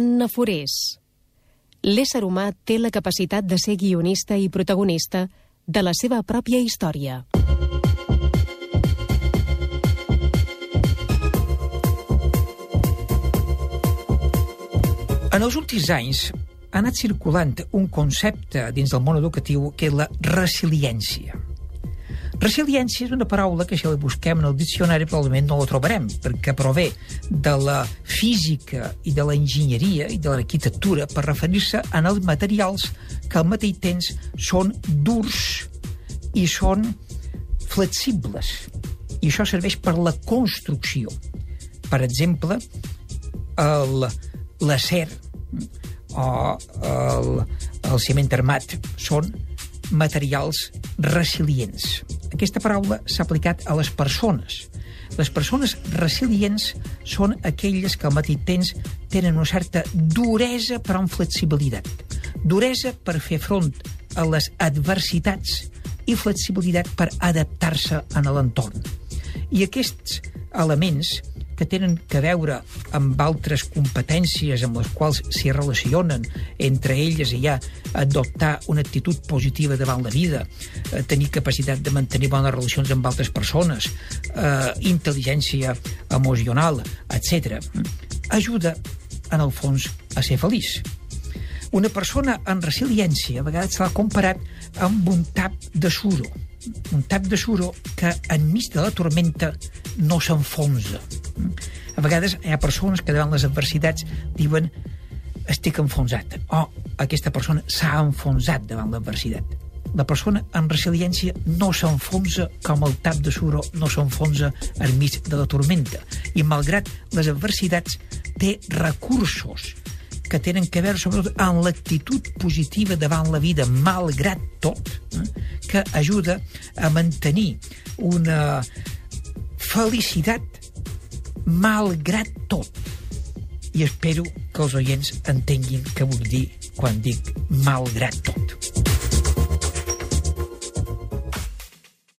Anna Forés. L'ésser humà té la capacitat de ser guionista i protagonista de la seva pròpia història. En els últims anys ha anat circulant un concepte dins del món educatiu que és la resiliència. Resiliència és una paraula que si la busquem en el diccionari probablement no la trobarem, perquè prové de la física i de l'enginyeria i de l'arquitectura per referir-se a els materials que al mateix temps són durs i són flexibles. I això serveix per la construcció. Per exemple, l'acer o el, el ciment armat són materials resilients. Aquesta paraula s'ha aplicat a les persones. Les persones resilients són aquelles que al mateix temps tenen una certa duresa però amb flexibilitat. Duresa per fer front a les adversitats i flexibilitat per adaptar-se a l'entorn. I aquests elements que tenen que veure amb altres competències amb les quals s'hi relacionen, entre elles hi ha adoptar una actitud positiva davant la vida, eh, tenir capacitat de mantenir bones relacions amb altres persones, eh, intel·ligència emocional, etc. ajuda, en el fons, a ser feliç. Una persona en resiliència a vegades s'ha comparat amb un tap de suro, un tap de suro que enmig de la tormenta no s'enfonsa, a vegades hi ha persones que davant les adversitats diuen estic enfonsat, o aquesta persona s'ha enfonsat davant l'adversitat. La persona amb resiliència no s'enfonsa com el tap de suro no s'enfonsa enmig de la tormenta. I malgrat les adversitats, té recursos que tenen que veure sobretot amb l'actitud positiva davant la vida, malgrat tot, eh, que ajuda a mantenir una felicitat malgrat tot. I espero que els oients entenguin què vull dir quan dic malgrat tot.